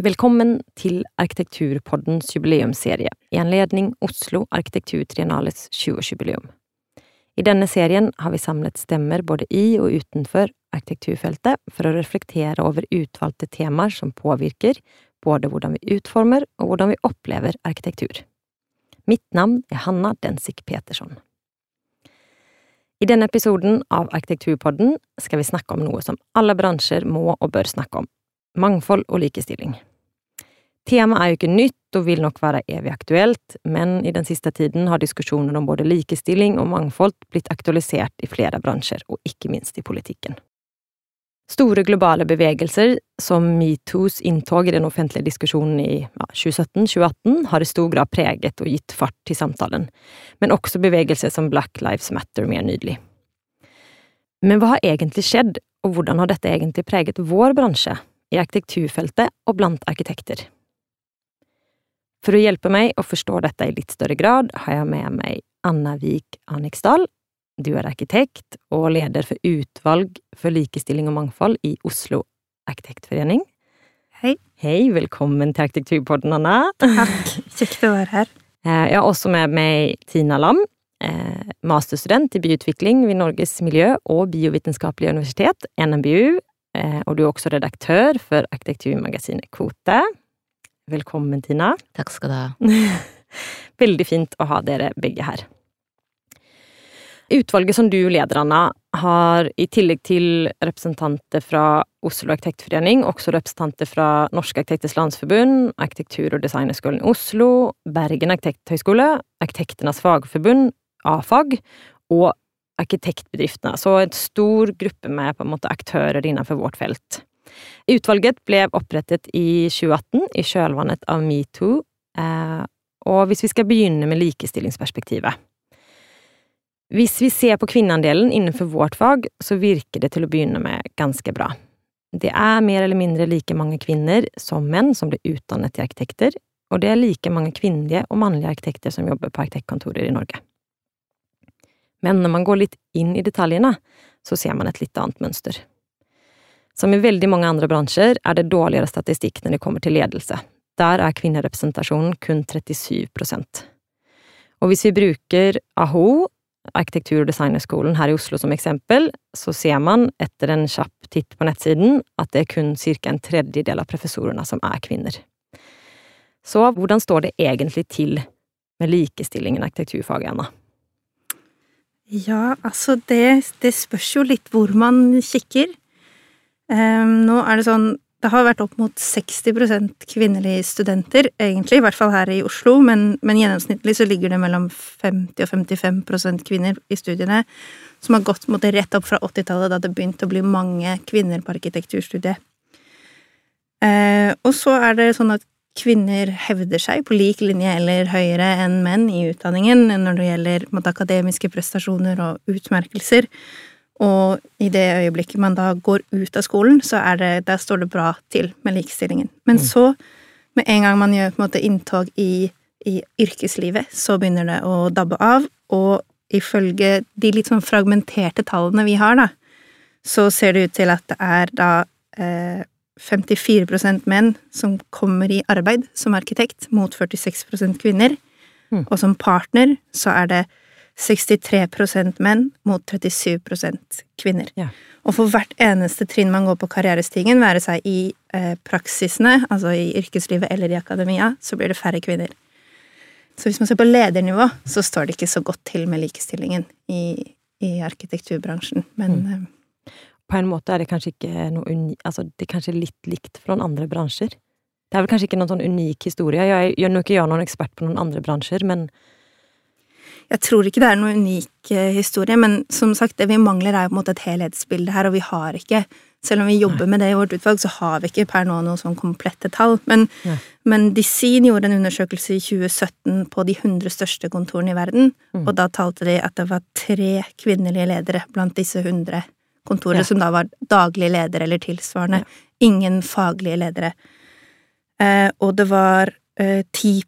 Velkommen til Arkitekturpoddens jubileumsserie i anledning Oslo Arkitekturtriennales 20-årsjubileum. I denne serien har vi samlet stemmer både i og utenfor arkitekturfeltet for å reflektere over utvalgte temaer som påvirker både hvordan vi utformer og hvordan vi opplever arkitektur. Mitt navn er Hanna Densik Petersson. I denne episoden av Arkitekturpodden skal vi snakke om noe som alle bransjer må og bør snakke om – mangfold og likestilling. Temaet er jo ikke nytt og vil nok være evig aktuelt, men i den siste tiden har diskusjoner om både likestilling og mangfold blitt aktualisert i flere bransjer, og ikke minst i politikken. Store globale bevegelser, som metoos inntog i den offentlige diskusjonen i ja, 2017-2018, har i stor grad preget og gitt fart til samtalen, men også bevegelser som Black Lives Matter mer nydelig. Men hva har egentlig skjedd, og hvordan har dette egentlig preget vår bransje, i arkitekturfeltet og blant arkitekter? For å hjelpe meg å forstå dette i litt større grad, har jeg med meg Anna Vik Anniksdal, du er arkitekt og leder for utvalg for likestilling og mangfold i Oslo Arkitektforening. Hei. Hei, velkommen til Arkitekturpodden, Anna. Takk, kjekt å være her. Eh, jeg har også med meg Tina Lam, eh, masterstudent i byutvikling ved Norges miljø- og biovitenskapelige universitet, NMBU, eh, og du er også redaktør for arkitekturmagasinet Kvote. Velkommen, Tina. Takk skal du ha. Veldig fint å ha dere begge her. Utvalget som du leder, Anna, har i tillegg til representanter fra Oslo Arkitektforening også representanter fra Norske Arkitekters Landsforbund, Arkitektur- og designerskolen i Oslo, Bergen Arkitekthøgskole, Arkitektenes Fagforbund, AFAG, og arkitektbedriftene. Så en stor gruppe med på en måte aktører innenfor vårt felt. Utvalget ble opprettet i 2018 i kjølvannet av metoo, eh, og hvis vi skal begynne med likestillingsperspektivet hvis vi ser på kvinneandelen innenfor vårt fag, så virker det til å begynne med ganske bra. Det er mer eller mindre like mange kvinner som menn som blir utdannet til arkitekter, og det er like mange kvinnelige og mannlige arkitekter som jobber på arkitektkontorer i Norge. Men når man går litt inn i detaljene, så ser man et litt annet mønster. Som i veldig mange andre bransjer er det dårligere statistikk når det kommer til ledelse. Der er kvinnerepresentasjonen kun 37 Og hvis vi bruker AHO arkitektur- og designerskolen her i Oslo som eksempel, så ser man etter en kjapp titt på nettsiden at det er kun ca. en tredjedel av professorene som er kvinner. Så hvordan står det egentlig til med likestillingen i arkitekturfaget, Anna? Ja, altså det, det, spørs jo litt hvor man kikker. Um, nå er det sånn det har vært opp mot 60% kvinnelige studenter, egentlig, i hvert fall her i Oslo, men, men, gjennomsnittlig så ligger det mellom 50 og 55% kvinner i studiene, som har gått måtte, rett opp fra 80-tallet, da det begynte å bli mange kvinner på arkitekturstudiet. Eh, og så er det sånn at kvinner hevder seg på lik linje eller høyere enn menn i utdanningen når det gjelder måtte, akademiske prestasjoner og utmerkelser. Og i det øyeblikket man da går ut av skolen, så er det, der står det bra til med likestillingen. Men mm. så, med en gang man gjør på en måte inntog i, i, yrkeslivet, så begynner det å dabbe av. Og ifølge de litt sånn fragmenterte tallene vi har, da, så ser det ut til at det er da eh, 54% menn som kommer i arbeid som arkitekt, mot 46 kvinner. Mm. Og som partner så er det 63% menn mot 37 kvinner. Ja. Og for hvert eneste trinn man går på karrierestigen, være seg i eh, praksisene, altså i yrkeslivet eller i akademia, så blir det færre kvinner. Så hvis man ser på ledernivå, så står det ikke så godt til med likestillingen i, i arkitekturbransjen, men mm. Eh, på en måte er det kanskje ikke noe uni... Altså, det er kanskje litt likt fra andre bransjer. Det er vel kanskje ikke noen sånn unik historie. Jeg, jeg, nå er ikke jeg noen ekspert på noen andre bransjer, men jeg tror ikke det er noen unik eh, historie, men som sagt, det vi mangler, er jo på en måte et helhetsbilde her, og vi har ikke selv om vi jobber med det i vårt utvalg, så har vi ikke per nå noe sånn komplette tall. Men, ja. men Design gjorde en undersøkelse i 2017 på de 100 største kontorene i verden, mm. og da talte de at det var tre kvinnelige ledere blant disse 100 kontorene, ja. som da var daglig leder eller tilsvarende. Ja. Ingen faglige ledere. Eh, og det var eh, 10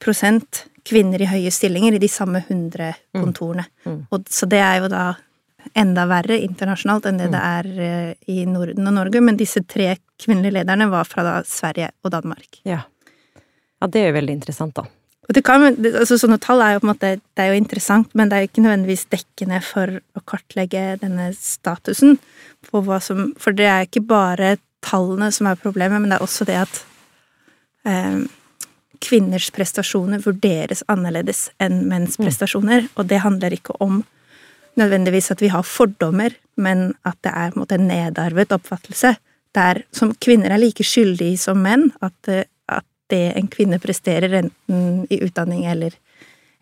kvinner i høye stillinger i de samme 100 mm. kontorene. Mm. Mm. Og, så det er jo da enda verre internasjonalt enn det det er eh, i Norden og Norge, men disse tre kvinnelige lederne var fra da Sverige og Danmark. Ja. ja det er jo veldig interessant, da. Og det kan, altså Sånne tall er jo på en måte det er jo interessant, men det er jo ikke nødvendigvis dekkende for å kartlegge denne statusen. på hva som, For det er ikke bare tallene som er problemet, men det er også det at eh, kvinners prestasjoner vurderes annerledes enn menns mm. prestasjoner. Og det handler ikke om nødvendigvis at vi har fordommer, men at det er måte, en nedarvet oppfattelse. Der som kvinner er like skyldige som menn. At, eh, at det en kvinne presterer, enten i utdanning eller,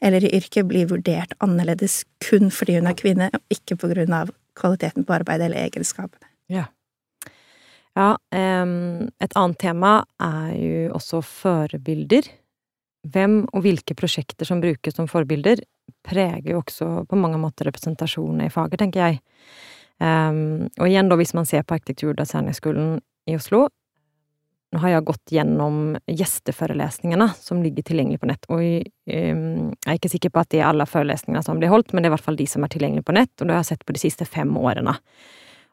eller i yrke, blir vurdert annerledes kun fordi hun er kvinne, og ikke på grunn av kvaliteten på arbeidet eller egenskapene. Ja. Ja, et annet tema er jo også førebilder. Hvem og hvilke prosjekter som brukes som forbilder, preger jo også på mange måter representasjonen i faget, tenker jeg. og igjen, da, hvis man ser på Arkitektur- og designhøgskolen i Oslo Nå har jeg gått gjennom gjesteforelesningene som ligger tilgjengelig på nett, og jeg er ikke sikker på at det er alle forelesningene som blir holdt, men det er i hvert fall de som er tilgjengelige på nett, og det har jeg sett på de siste fem årene.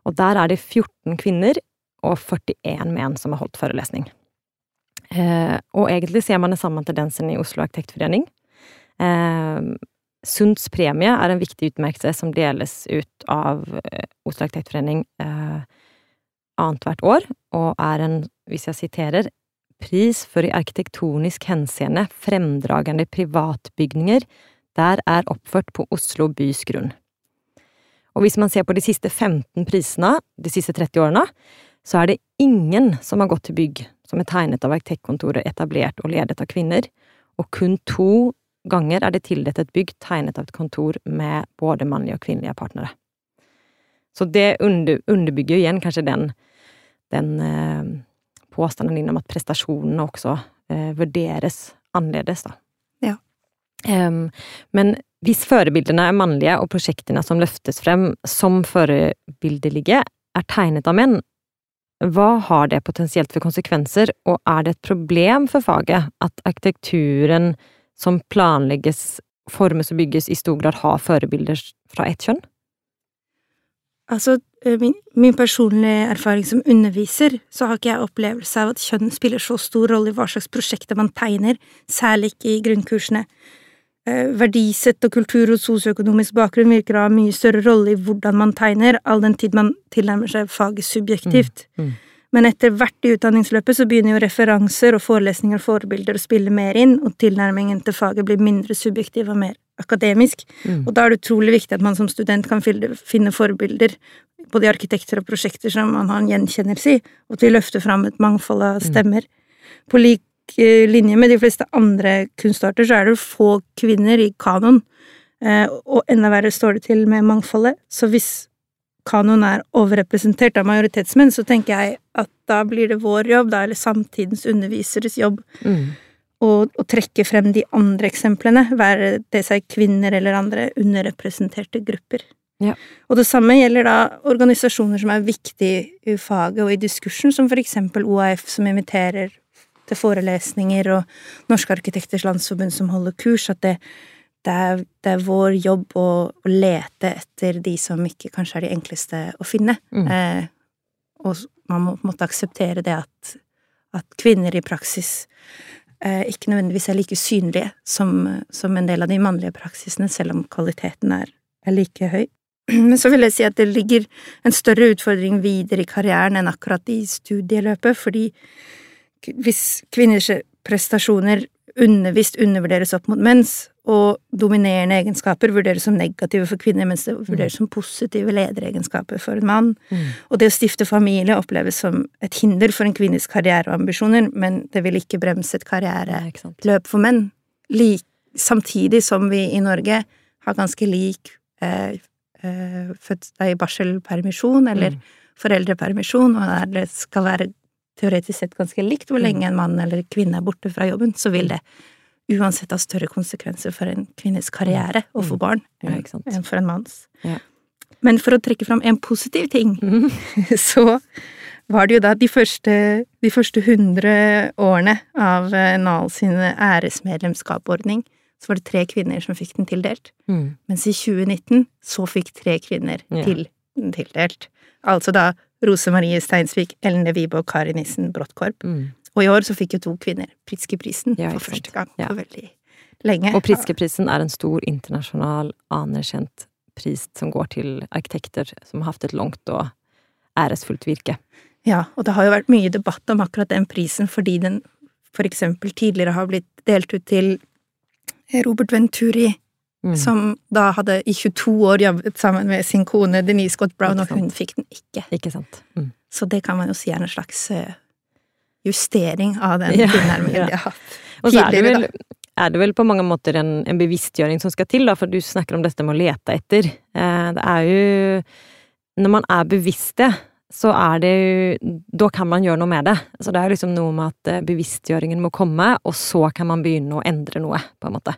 Og der er det 14 kvinner og 41 menn som har holdt forelesning. Eh, og egentlig ser man den samme tendensen i Oslo Arkitektforening. Eh, Sunds premie er en viktig utmerkelse som deles ut av eh, Oslo Arkitektforening eh, annethvert år, og er en, hvis jeg siterer, pris for i arkitektonisk henseende fremdragende privatbygninger der er oppført på Oslo bys grunn. Og hvis man ser på de siste 15 prisene de siste 30 årene, så er det ingen som har gått til bygg som er tegnet av arkitektkontorer etablert og ledet av kvinner, og kun to ganger er det tildelt et bygg tegnet av et kontor med både mannlige og kvinnelige partnere. Så det under, underbygger igjen kanskje den, den eh, påstanden din om at prestasjonene også eh, vurderes annerledes, da. Ja. Um, men hvis forebildene er mannlige og prosjektene som løftes frem som forbildelige, er tegnet av menn, hva har det potensielt for konsekvenser, og er det et problem for faget at arkitekturen som planlegges, formes og bygges, i stor grad har forbilder fra ett kjønn? Altså, eh, min, min, personlige erfaring som underviser, så har ikke jeg opplevelse av at kjønn spiller så stor rolle i hva slags prosjekter man tegner, særlig ikke i grunnkursene. Eh, verdisett og kultur og sosioøkonomisk bakgrunn virker å ha mye større rolle i hvordan man tegner, all den tid man tilnærmer seg faget subjektivt. Mm. Mm. Men etter hvert i utdanningsløpet så begynner jo referanser og forelesninger og forbilder å spille mer inn, og tilnærmingen til faget blir mindre subjektiv og mer akademisk. Mm. Og da er det utrolig viktig at man som student kan finne forbilder, både i arkitekter og prosjekter som man har en gjenkjennelse i, og at vi løfter fram et mangfold av mm. stemmer. På lik linje med de fleste andre kunstarter, så er det få kvinner i kanon. Eh, og enda verre står det til med mangfoldet. Så hvis kanon er overrepresentert av majoritetsmenn, så tenker jeg at da blir det vår jobb, da, eller samtidens underviseres jobb, mm. å, å, trekke frem de andre eksemplene, være det seg kvinner eller andre underrepresenterte grupper. Ja. Og det samme gjelder da organisasjoner som er viktige i faget og i diskursen, som for eksempel OAF, som inviterer til forelesninger, og Norske arkitekters landsforbund som holder kurs, at det, det, er, det er, vår jobb å, å, lete etter de som ikke kanskje er de enkleste å finne. Mm. Eh, og man må måtte akseptere det at, at kvinner i praksis eh, ikke nødvendigvis er like synlige som, som, en del av de mannlige praksisene, selv om kvaliteten er, er like høy. Men så vil jeg si at det ligger en større utfordring videre i karrieren enn akkurat i studieløpet, fordi hvis kvinners prestasjoner undervisst undervurderes opp mot menns, og dominerende egenskaper vurderes som negative for kvinner, mens det vurderes mm. som positive lederegenskaper for en mann. Mm. Og det å stifte familie oppleves som et hinder for en kvinnes karriereambisjoner, men det vil ikke bremse et karriereløp for menn. Lik, samtidig som vi i Norge har ganske lik eh, eh, barselpermisjon eller mm. foreldrepermisjon, og det skal være teoretisk sett ganske likt hvor lenge mm. en mann eller kvinne er borte fra jobben, så vil det uansett ha større konsekvenser for en kvinnes karriere få mm. barn enn for en manns. Ja. Men for å trekke fram en positiv ting, mm. så var det jo da de første, de første hundre årene av eh, NAL sin æresmedlemskapordning så var det tre kvinner som fikk den tildelt. Mm. Mens i 2019 så fikk tre kvinner Ja. til den tildelt. Altså da Rose Marie Steinsvik, Ellen Vibe og Kari Nissen Bråttkorp. Mm. Og i år så fikk jo to kvinner Pritzkerprisen Ja, for første gang Ja. på veldig lenge. Og Pritzkerprisen er en stor internasjonal anerkjent pris som går til arkitekter som har hatt et langt og æresfullt virke. Ja, og det har jo vært mye debatt om akkurat den prisen, fordi den for eksempel tidligere har blitt delt ut til Robert Venturi, Mm. som da hadde i 22 år jobbet sammen med sin kone Denise Scott Brown, og hun fikk den ikke. Ikke sant? Mm. Så det kan man jo si er en slags eh, justering av den Ja, tilnærmingen ja. de har hatt Og så er det, tidligere, vel, er det vel på mange måter en, en bevisstgjøring som skal til, da, for du snakker om dette med å lete etter. Eh, det er jo Når man er bevisst det, så er det jo Da kan man gjøre noe med det. Så det er liksom noe med at eh, bevisstgjøringen må komme, og så kan man begynne å endre noe, på en måte.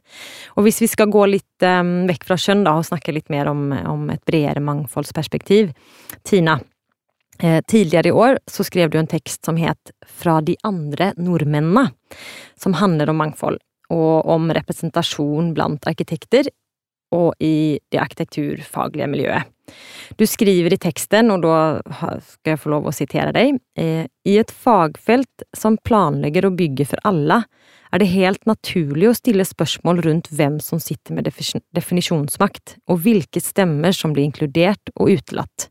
Og hvis vi skal gå litt um, vekk fra kjønn, da, og snakke litt mer om, om et bredere mangfoldsperspektiv. Tina, Eh, tidligere i år så skrev du en tekst som het Fra de andre nordmennene, som handler om mangfold, og om representasjon blant arkitekter og i det arkitekturfaglige miljøet. Du skriver i teksten, og da skal jeg få lov å sitere deg, eh, i et fagfelt som planlegger og bygger for alle, er det helt naturlig å stille spørsmål rundt hvem som sitter med definisjonsmakt, og hvilke stemmer som blir inkludert og utelatt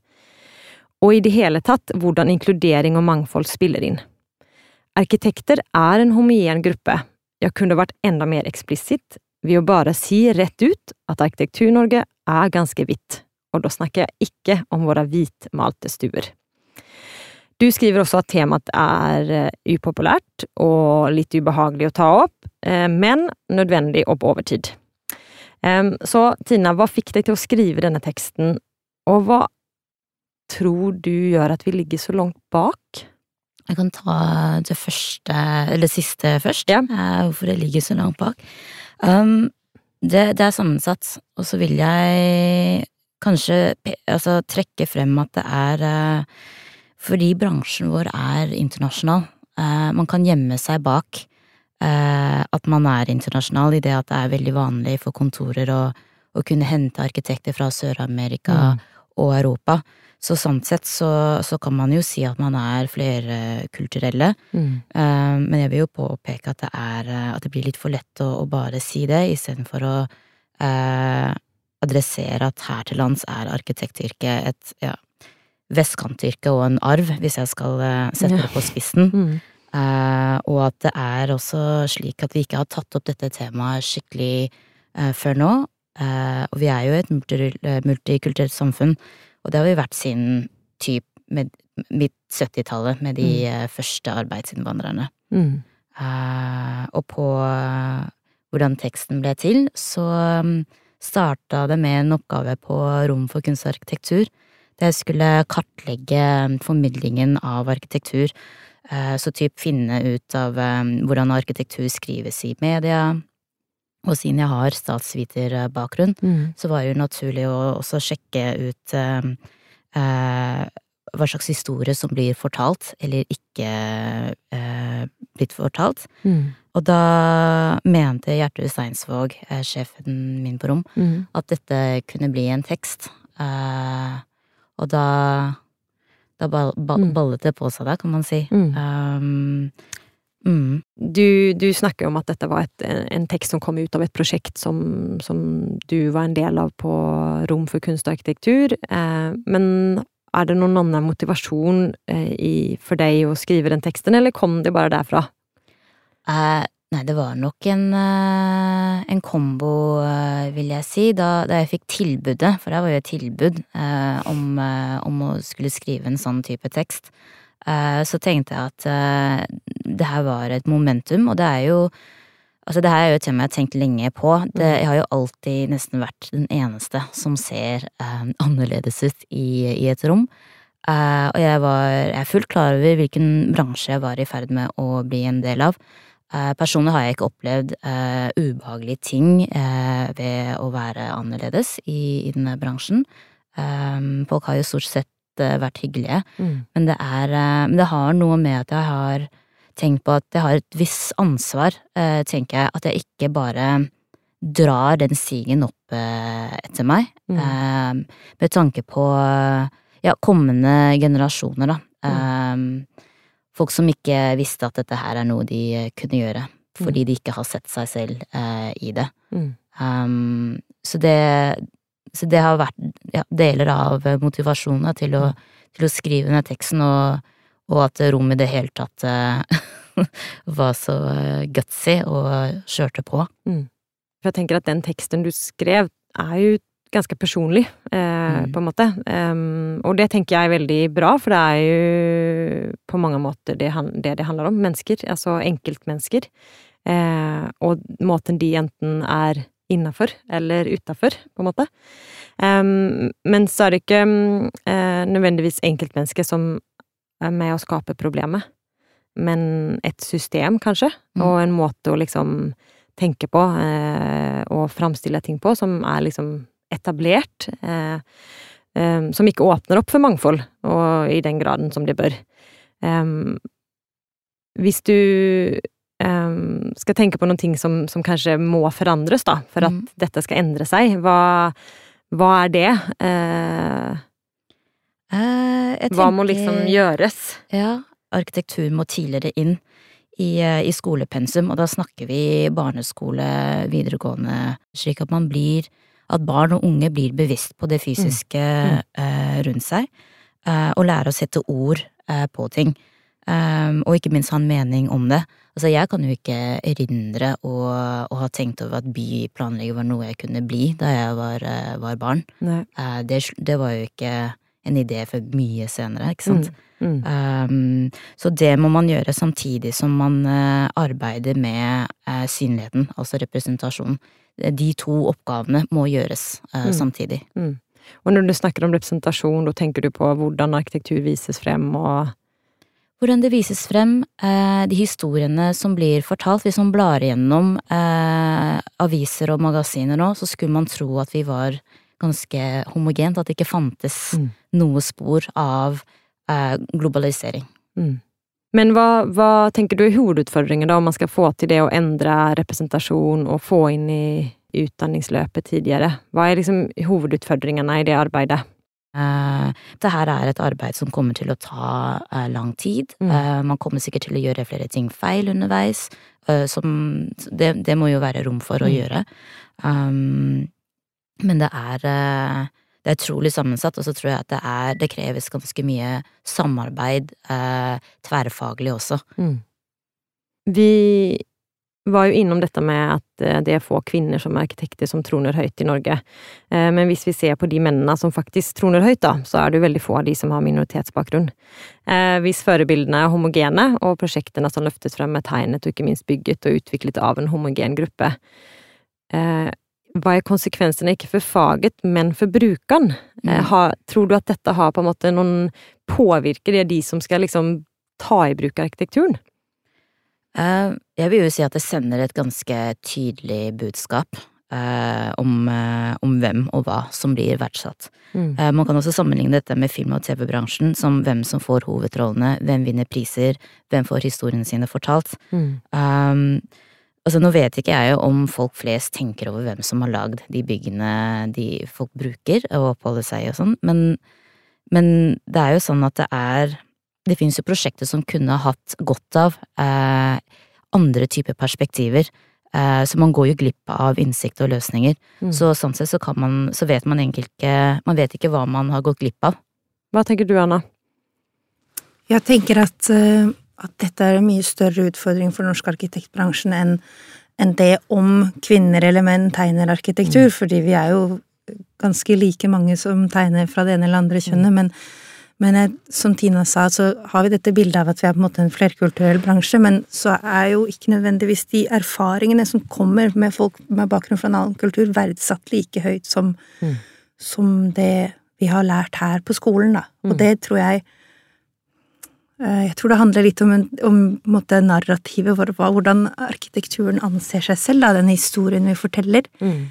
og i det hele tatt hvordan inkludering og mangfold spiller inn. Arkitekter er en homogen gruppe. Jeg kunne vært enda mer eksplisitt ved å bare si rett ut at Arkitektur-Norge er ganske hvitt, og da snakker jeg ikke om våre hvitmalte stuer. Du skriver også at temaet er eh, upopulært og litt ubehagelig å ta opp, eh, men nødvendig opp over tid. Så Tina, hva fikk deg til å skrive denne teksten, og hva tror du gjør at vi ligger så langt bak? Jeg kan ta det første, eller siste først. Ja. eh, Hvorfor det ligger så langt bak. Um, det, det er sammensatt, og så vil jeg kanskje altså, trekke frem at det er uh, fordi bransjen vår er internasjonal. Uh, man kan gjemme seg bak uh, at man er internasjonal, i det at det er veldig vanlig for kontorer å, å kunne hente arkitekter fra Sør-Amerika Mm. Og Europa. Så sånn sett så, så kan man jo si at man er flerkulturelle. Mm. uh, men jeg vil jo påpeke at det er eh, At det blir litt for lett å, å bare si det, istedenfor å uh, adressere at her til lands er arkitektyrket et ja, vestkantyrke og en arv, hvis jeg skal sette det på spissen. Mm. Uh, og at det er også slik at vi ikke har tatt opp dette temaet skikkelig før nå. Eh, og vi er jo et eh, multikulturelt samfunn, og det har vi vært siden typ med, midt 70-tallet, med de eh, første arbeidsinnvandrerne. Mm. Og på hvordan teksten ble til, så um, starta det med en oppgave på Rom for kunst og arkitektur. Der jeg skulle kartlegge um, formidlingen av arkitektur. så typ finne ut av um, hvordan arkitektur skrives i media. Og siden jeg har statsviterbakgrunn, Mm. så var det jo naturlig å også sjekke ut um, eh, hva slags historie som blir fortalt, eller ikke eh, blitt fortalt. Mm. Og da mente Gjertrud Steinsvåg, eh, sjefen min på rom, Mm. at dette kunne bli en tekst. Eh, og da da Mm. ballet det på seg da, kan man si. Mm. Um, mm. Du, du snakker om at dette var et, en tekst som kom ut av et prosjekt som, som du var en del av på Rom for kunst og arkitektur. Eh, men er det noen annen motivasjon eh, i, for deg å skrive den teksten, eller kom det bare derfra? Eh, nei, det var nok en, eh, en kombo, eh, vil jeg si, da, da jeg fikk tilbudet, for det var jo et tilbud eh, om, om å skulle skrive en sånn type tekst. Eh, så tenkte jeg at eh, det her var et momentum, og det er jo Altså, det her er jo et tema jeg har tenkt lenge på. Det, jeg har jo alltid nesten vært den eneste som ser eh, annerledes ut i, i et rom. Uh, og jeg var jeg er fullt klar over hvilken bransje jeg var i ferd med å bli en del av. Uh, personlig har jeg ikke opplevd uh, ubehagelige ting ved å være annerledes i, i denne bransjen. Eh, folk har jo stort sett vært hyggelige, Mm. men det er eh, Men det har noe med at jeg har tenkt på at jeg har et visst ansvar, eh, tenker jeg. At jeg ikke bare drar den stigen opp etter meg. Mm. med tanke på ja, kommende generasjoner, da. Mm. folk som ikke visste at dette her er noe de kunne gjøre, fordi mm. de ikke har sett seg selv i det. Um, så det så det har vært ja, deler av motivasjonen til å, til å skrive ned teksten, og, og at Rom i det hele tatt var så gutsy og kjørte på. Mm. For jeg tenker at den teksten du skrev, er jo ganske personlig, eh, mm. på en måte. Um, og det tenker jeg er veldig bra, for det er jo på mange måter det det, det handler om. Mennesker. Altså enkeltmennesker. Eh, og måten de enten er innafor eller utafor, på en måte. Um, men så er det ikke uh, nødvendigvis enkeltmennesket som er med å skape problemet, men et system, kanskje, mm. og en måte å liksom tenke på uh, og framstille ting på som er liksom etablert, uh, um, som ikke åpner opp for mangfold, og i den graden som det bør. Um, hvis du um, skal tenke på noen ting som, som, kanskje må forandres, da, for at mm. dette skal endre seg, hva, hva er det? Uh, uh, tenker, hva må liksom gjøres? Ja, arkitektur må tidligere inn i, uh, i skolepensum, og da snakker vi barneskole, videregående, slik at man blir at barn og unge blir bevisst på det fysiske mm. Mm. rundt seg, og lærer å sette ord på ting. Um, og ikke minst ha en mening om det. Altså, jeg kan jo ikke erindre å, å ha tenkt over at byplanlegger var noe jeg kunne bli da jeg var, eh, var barn. Uh, det, det, var jo ikke en idé for mye senere, ikke sant. Mm, mm. Um, så det må man gjøre samtidig som man uh, arbeider med uh, synligheten, altså representasjon. De to oppgavene må gjøres mm. samtidig. Mm. Og når du snakker om representasjon, da tenker du på hvordan arkitektur vises frem og hvordan det vises frem eh, de historiene som blir fortalt. Hvis man blar igjennom eh, aviser og magasiner nå, så skulle man tro at vi var ganske homogent, at det ikke fantes mm. noe spor av eh, globalisering. Mm. Men hva, hva, tenker du er hovedutfordringen da, om man skal få til det å endre representasjon og få inn i utdanningsløpet tidligere? Hva er liksom hovedutfordringene i det arbeidet? Uh, det her er et arbeid som kommer til å ta uh, lang tid. Mm. Uh, man kommer sikkert til å gjøre flere ting feil underveis. som det, det, må jo være rom for mm. å gjøre. Um, men det er det er utrolig sammensatt, og så tror jeg at det er Det kreves ganske mye samarbeid tverrfaglig også. Mm. Vi var jo innom dette med at eh, det er få kvinner som er arkitekter som troner høyt i Norge. Eh, men hvis vi ser på de mennene som faktisk troner høyt, da, så er det jo veldig få av de som har minoritetsbakgrunn. Eh, hvis forebildene er homogene, og prosjektene som løftes frem er tegnet og ikke minst bygget og utviklet av en homogen gruppe, hva er konsekvensene ikke for faget, men for brukeren? Mm. tror du at dette har på en måte noen påvirker det de som skal liksom ta i bruk arkitekturen? Eh, jeg vil jo si at det sender et ganske tydelig budskap eh, om, eh, om, hvem og hva som blir verdsatt. Mm. Man kan også sammenligne dette med film- og TV-bransjen, som hvem som får hovedrollene, hvem vinner priser, hvem får historiene sine fortalt. Mm. Um, altså Nå vet ikke jeg om folk flest tenker over hvem som har lagd de byggene de folk bruker og oppholder seg i og sånn, men, men det er jo sånn at det er det finnes jo prosjekter som kunne hatt godt av eh, andre typer perspektiver. Eh, så man går jo glipp av innsikt og løsninger. Mm. Så sånn sett så kan man, så vet man egentlig ikke Man vet ikke hva man har gått glipp av. Hva tenker du, Anna? Jeg tenker at, uh, at dette er en mye større utfordring for norsk arkitektbransjen enn enn det om kvinner eller menn tegner arkitektur, mm. fordi vi er jo ganske like mange som tegner fra det ene eller andre kjønnet, mm. men men jeg, som Tina sa, så har vi dette bildet av at vi er på en måte en flerkulturell bransje, men så er jo ikke nødvendigvis de erfaringene som kommer med folk med bakgrunn fra en annen kultur, verdsatt like høyt som, mm. som det vi har lært her på skolen, da. Og mm. det tror jeg eh, Jeg tror det handler litt om, om måte, narrativet vårt, hvordan arkitekturen anser seg selv, da, den historien vi forteller. Mm.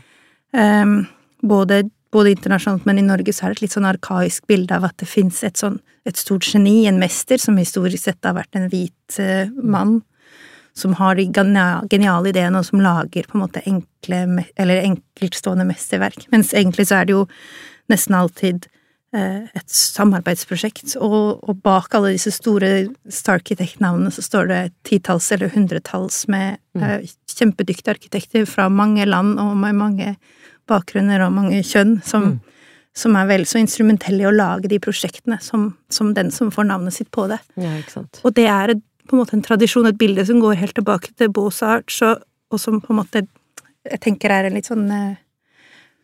Um, både både internasjonalt, men i Norge så er det et litt sånn arkaisk bilde av at det fins et sånn et stort geni, en mester, som historisk sett har vært en hvit uh, mann, som har de geniale ideene, og som lager på en måte enkle, eller enkeltstående mesterverk. Mens egentlig så er det jo nesten alltid uh, et samarbeidsprosjekt, og, og, bak alle disse store Starkitect-navnene så står det titalls eller hundretalls med eh, kjempedyktige arkitekter fra mange land og med mange bakgrunner og mange kjønn som, mm. som er vel så instrumentelle i å lage de prosjektene som, som den som får navnet sitt på det. Ja, og det er på en måte en tradisjon, et bilde som går helt tilbake til Beaux-Arts, og, og, som på en måte jeg tenker er en litt sånn eh,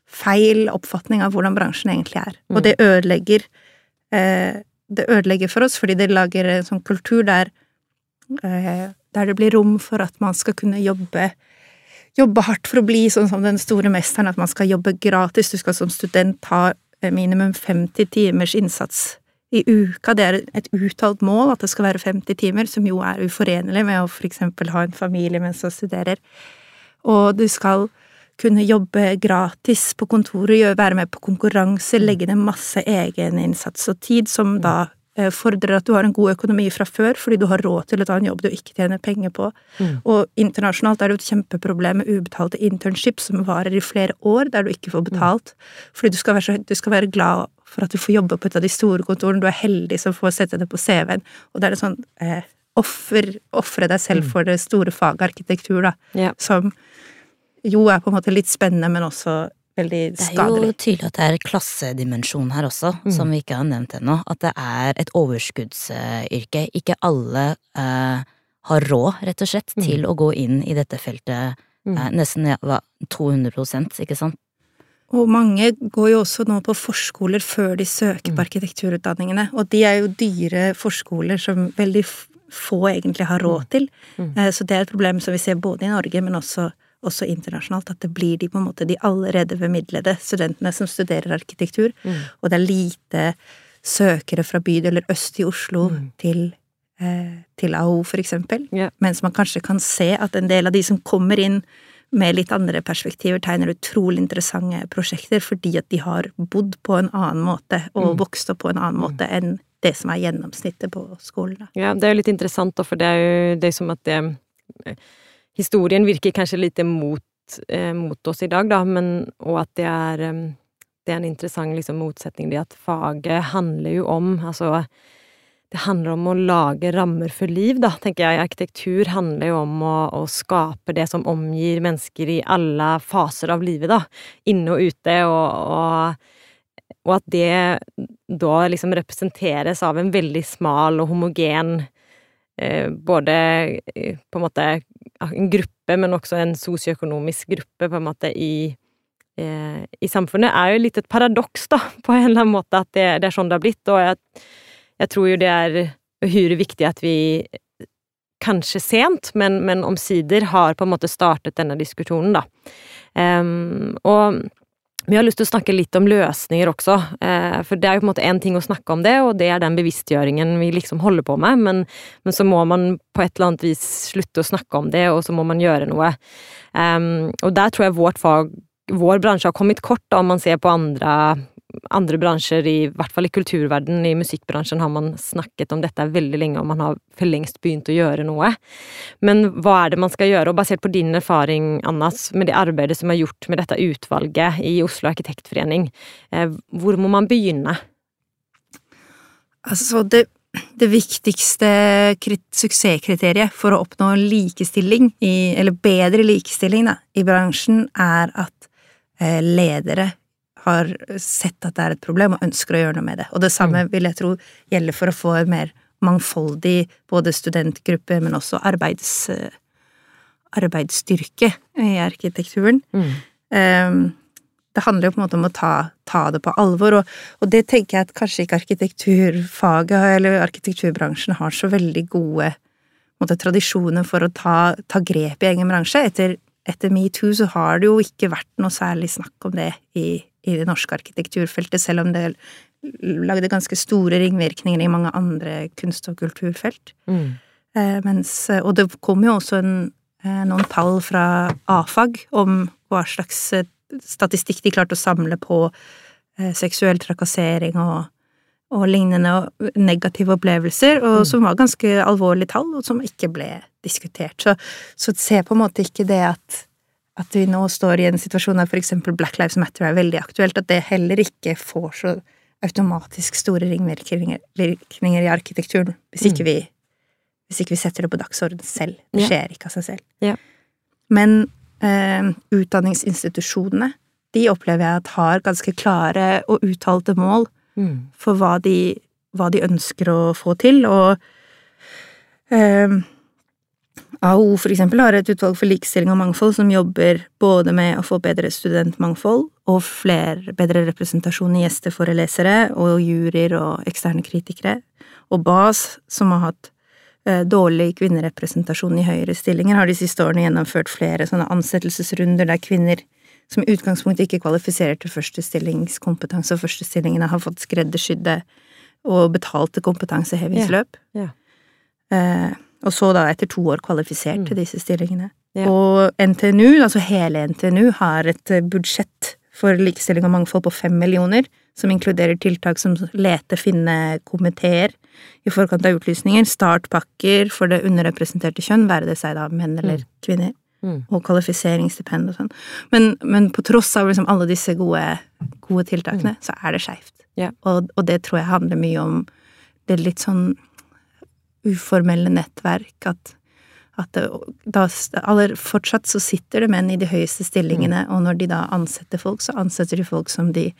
feil oppfatning av hvordan bransjen egentlig er. Mm. Og det ødelegger eh, det ødelegger for oss, fordi det lager en sånn kultur der, eh, der det blir rom for at man skal kunne jobbe jobbe hardt for å bli sånn som den store mesteren, at man skal jobbe gratis. Du skal som student ha eh, minimum 50 timers innsats i uka. Det er et uttalt mål at det skal være 50 timer, som jo er uforenlig med å eksempel ha en familie mens man studerer. Og du skal kunne jobbe gratis på kontoret, være med på konkurranse, legge ned masse egeninnsats og tid, som da fordrer at du har en god økonomi fra før, fordi du har råd til å ta en jobb du ikke tjener penger på. Mm. Og internasjonalt er det jo et kjempeproblem med ubetalte internships som varer i flere år, der du ikke får betalt. Mm. Fordi du skal, være, du skal, være glad for at du får jobbe på et av de store kontorene, du er heldig som får sette det på CV-en. Og det er en sånn eh, offer, ofre deg selv mm. for det store faget arkitektur, da, yeah. som jo er på en måte litt spennende, men også veldig skadelig. Det er jo tydelig at det er klassedimensjon her også, mm. som vi ikke har nevnt ennå. At det er et overskuddsyrke. Ikke alle eh, har råd, rett og slett, mm. til å gå inn i dette feltet mm. eh, nesten ja, 200 ikke sant? Og mange går jo også nå på forskoler før de søker på mm. arkitekturutdanningene. Og de er jo dyre forskoler som veldig få egentlig har råd mm. til. Mm. Eh, så det er et problem som vi ser både i Norge, men også også internasjonalt, at det blir de på en måte de allerede bemidlede studentene som studerer arkitektur, mm. og det er lite søkere fra bydeler øst i Oslo mm. til, eh, til AO, for eksempel. Yeah. Mens man kanskje kan se at en del av de som kommer inn med litt andre perspektiver, tegner utrolig interessante prosjekter fordi at de har bodd på en annen måte og mm. vokst opp på en annen måte enn det som er gjennomsnittet på skolen. Ja, det er jo litt interessant, for det er jo det er som at det historien virker kanskje litt mot, eh, mot oss i dag, da, men, og at det er, det er en interessant liksom, motsetning, det at faget handler jo om Altså, det handler om å lage rammer for liv, da, tenker jeg. Arkitektur handler jo om å, å skape det som omgir mennesker i alle faser av livet, da. Inne og ute, og, og, og at det da liksom representeres av en veldig smal og homogen eh, både eh, på en måte en gruppe, men også en sosioøkonomisk gruppe, på en måte, i, eh, i samfunnet, er jo litt et paradoks, da, på en eller annen måte, at det, det er sånn det har blitt. Og jeg, jeg tror jo det er uhyre viktig at vi kanskje sent, men, men omsider har på en måte startet denne diskusjonen, da. Um, og vi har lyst til å snakke litt om løsninger også, eh, for det er jo på en måte én ting å snakke om det, og det er den bevisstgjøringen vi liksom holder på med, men, men, så må man på et eller annet vis slutte å snakke om det, og så må man gjøre noe. Um, og der tror jeg vårt fag, vår bransje har kommet kort, da, om man ser på andre andre bransjer, i hvert fall i kulturverden, i musikkbransjen, har man snakket om dette veldig lenge, og man har for lengst begynt å gjøre noe. Men hva er det man skal gjøre? Og basert på din erfaring, Annas, med det arbeidet som er gjort med dette utvalget i Oslo Arkitektforening, eh, hvor må man begynne? Altså, det, det viktigste suksesskriteriet for å oppnå likestilling, i, eller bedre likestilling, da, i bransjen, er at eh, ledere har sett at det er et problem og ønsker å gjøre noe med det. Og det samme mm. vil jeg tro gjelder for å få en mer mangfoldig både studentgruppe, men også arbeids, eh, arbeidsstyrke i arkitekturen. Mm. Um, det handler jo på en måte om å ta, ta det på alvor, og, og, det tenker jeg at kanskje ikke arkitekturfaget eller arkitekturbransjen har så veldig gode måte, tradisjoner for å ta, ta grep i egen bransje. Etter, etter metoo så har det jo ikke vært noe særlig snakk om det i i det norske arkitekturfeltet, selv om det lagde ganske store ringvirkninger i mange andre kunst- og kulturfelt. Mm. Eh, mens, og det kom jo også en, eh, noen tall fra AFAG om hva slags eh, statistikk de klarte å samle på seksuell trakassering og, og lignende negative opplevelser, og mm. som var ganske alvorlige tall, og som ikke ble diskutert. Så, så se på en måte ikke det at, at vi nå står i en situasjon der eksempel Black Lives Matter er veldig aktuelt, at det heller ikke får så automatisk store ringvirkninger i arkitekturen hvis ikke vi, hvis ikke vi setter det på dagsorden selv. Det skjer ikke av seg selv. Ja. Men eh, utdanningsinstitusjonene, de opplever jeg at har ganske klare og uttalte mål Mm. for hva de, hva de ønsker å få til, og eh, AO for eksempel har et utvalg for likestilling og mangfold som jobber både med å få bedre studentmangfold og flere, bedre representasjon i gjesteforelesere og juryer og eksterne kritikere, og BAS, som har hatt eh, dårlig kvinnerepresentasjon i høyere stillinger, har de siste årene gjennomført flere sånne ansettelsesrunder der kvinner som i utgangspunktet ikke kvalifiserer til førstestillingskompetanse, og førstestillingene har fått skreddersydde og betalte kompetansehevingsløp. Ja. Eh, og så da etter to år kvalifisert Mm. til disse stillingene. Ja. Og NTNU, altså hele NTNU, har et eh, budsjett for likestilling og mangfold på fem millioner, som inkluderer tiltak som lete, finne komiteer i forkant av utlysninger, startpakker for det underrepresenterte kjønn, være det seg da menn eller Mm. kvinner, Mm. og kvalifiseringsstipend og sånn. Men, men på tross av liksom alle disse gode, gode tiltakene, så er det skeivt. Mm. Ja. Og, og det tror jeg handler mye om det litt sånn uformelle nettverk, at, at det, da, aller, fortsatt så sitter det menn i de høyeste stillingene, og når de da ansetter folk, så ansetter de folk som de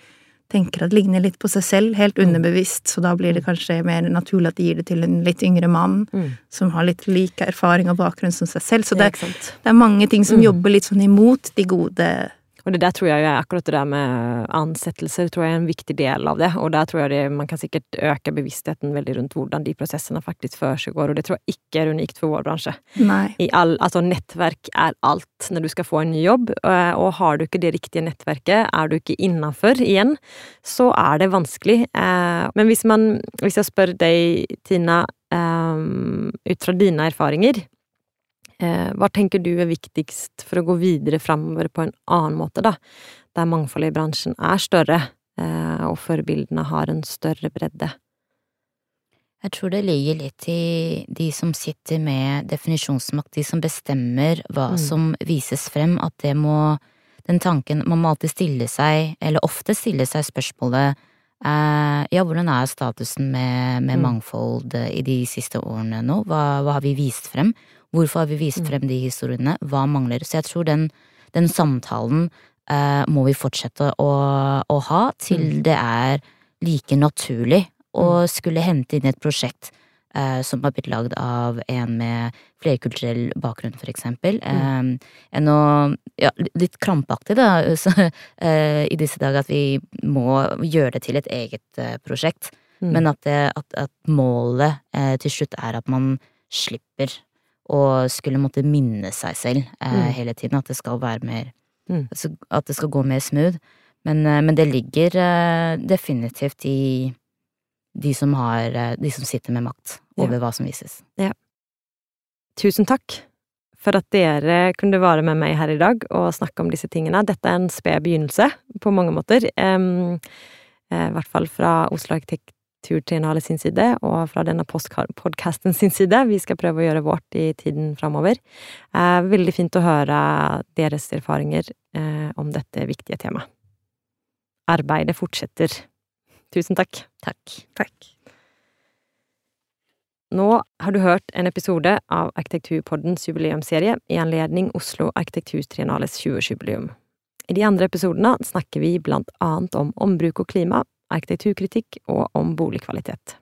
tenker at ligner litt på seg selv, helt underbevisst, så da blir det kanskje mer naturlig at de gir det til en litt yngre mann, Mm. som har litt lik erfaring og bakgrunn som seg selv. Så det, det, er, det er mange ting som Mm. jobber litt sånn imot de gode Og det der tror jeg akkurat det der med ansettelser tror jeg er en viktig del av det, og der tror jeg det, man kan sikkert øke bevisstheten veldig rundt hvordan de prosessene faktisk foregår. og det tror jeg ikke er unikt for vår bransje. All, altså nettverk er alt når du skal få en ny jobb, eh, og har du ikke det riktige nettverket, er du ikke innafor igjen, så er det vanskelig. Eh, Men hvis man, hvis jeg spør deg, Tina, eh, ut fra dine erfaringer, hva tenker du er viktigst for å gå videre framover på en annen måte, da? Der mangfoldet i bransjen er større, eh, og forbildene har en større bredde. Jeg tror det ligger litt i de som sitter med definisjonsmakt, de som bestemmer hva Mm. som vises frem, at det må Den tanken Man må alltid stille seg, eller ofte stille seg spørsmålet eh, Ja, hvordan er statusen med, med Mm. mangfold eh, i de siste årene nå? Hva, hva har vi vist frem? Hvorfor har vi vist Mm. frem de historiene? Hva mangler? Så jeg tror den, den samtalen eh, må vi fortsette å, å ha til Mm. det er like naturlig å skulle hente inn et prosjekt eh, som har blitt lagd av en med flerkulturell bakgrunn, for eksempel, eh, enn å Ja, litt krampaktig, da, så, eh, i disse dager at vi må gjøre det til et eget eh, prosjekt, Mm. men at, det, at, at målet eh, til slutt er at man slipper å skulle måtte minne seg selv eh, Mm. hele tiden, at det skal være mer Mm. altså, At det skal gå mer smooth. Men, eh, men det ligger eh, definitivt i de som har eh, De som sitter med makt Ja. over hva som vises. Tusen takk for at dere kunne være med meg her i dag og snakke om disse tingene. Dette er en sped begynnelse på mange måter. eh, I hvert fall fra Oslo Arkitekturtriennale sin side, og fra denne podkasten sin side. Vi skal prøve å gjøre vårt i tiden framover. Eh, veldig fint å høre deres erfaringer eh, om dette viktige temaet. Arbeidet fortsetter. Tusen takk. Takk. Takk. Nå har du hørt en episode av Arkitekturpoddens jubileumsserie i anledning Oslo Arkitekturtriennales 20-årsjubileum. I de andre episodene snakker vi blant annet om ombruk og klima, arkitekturkritikk og om boligkvalitet.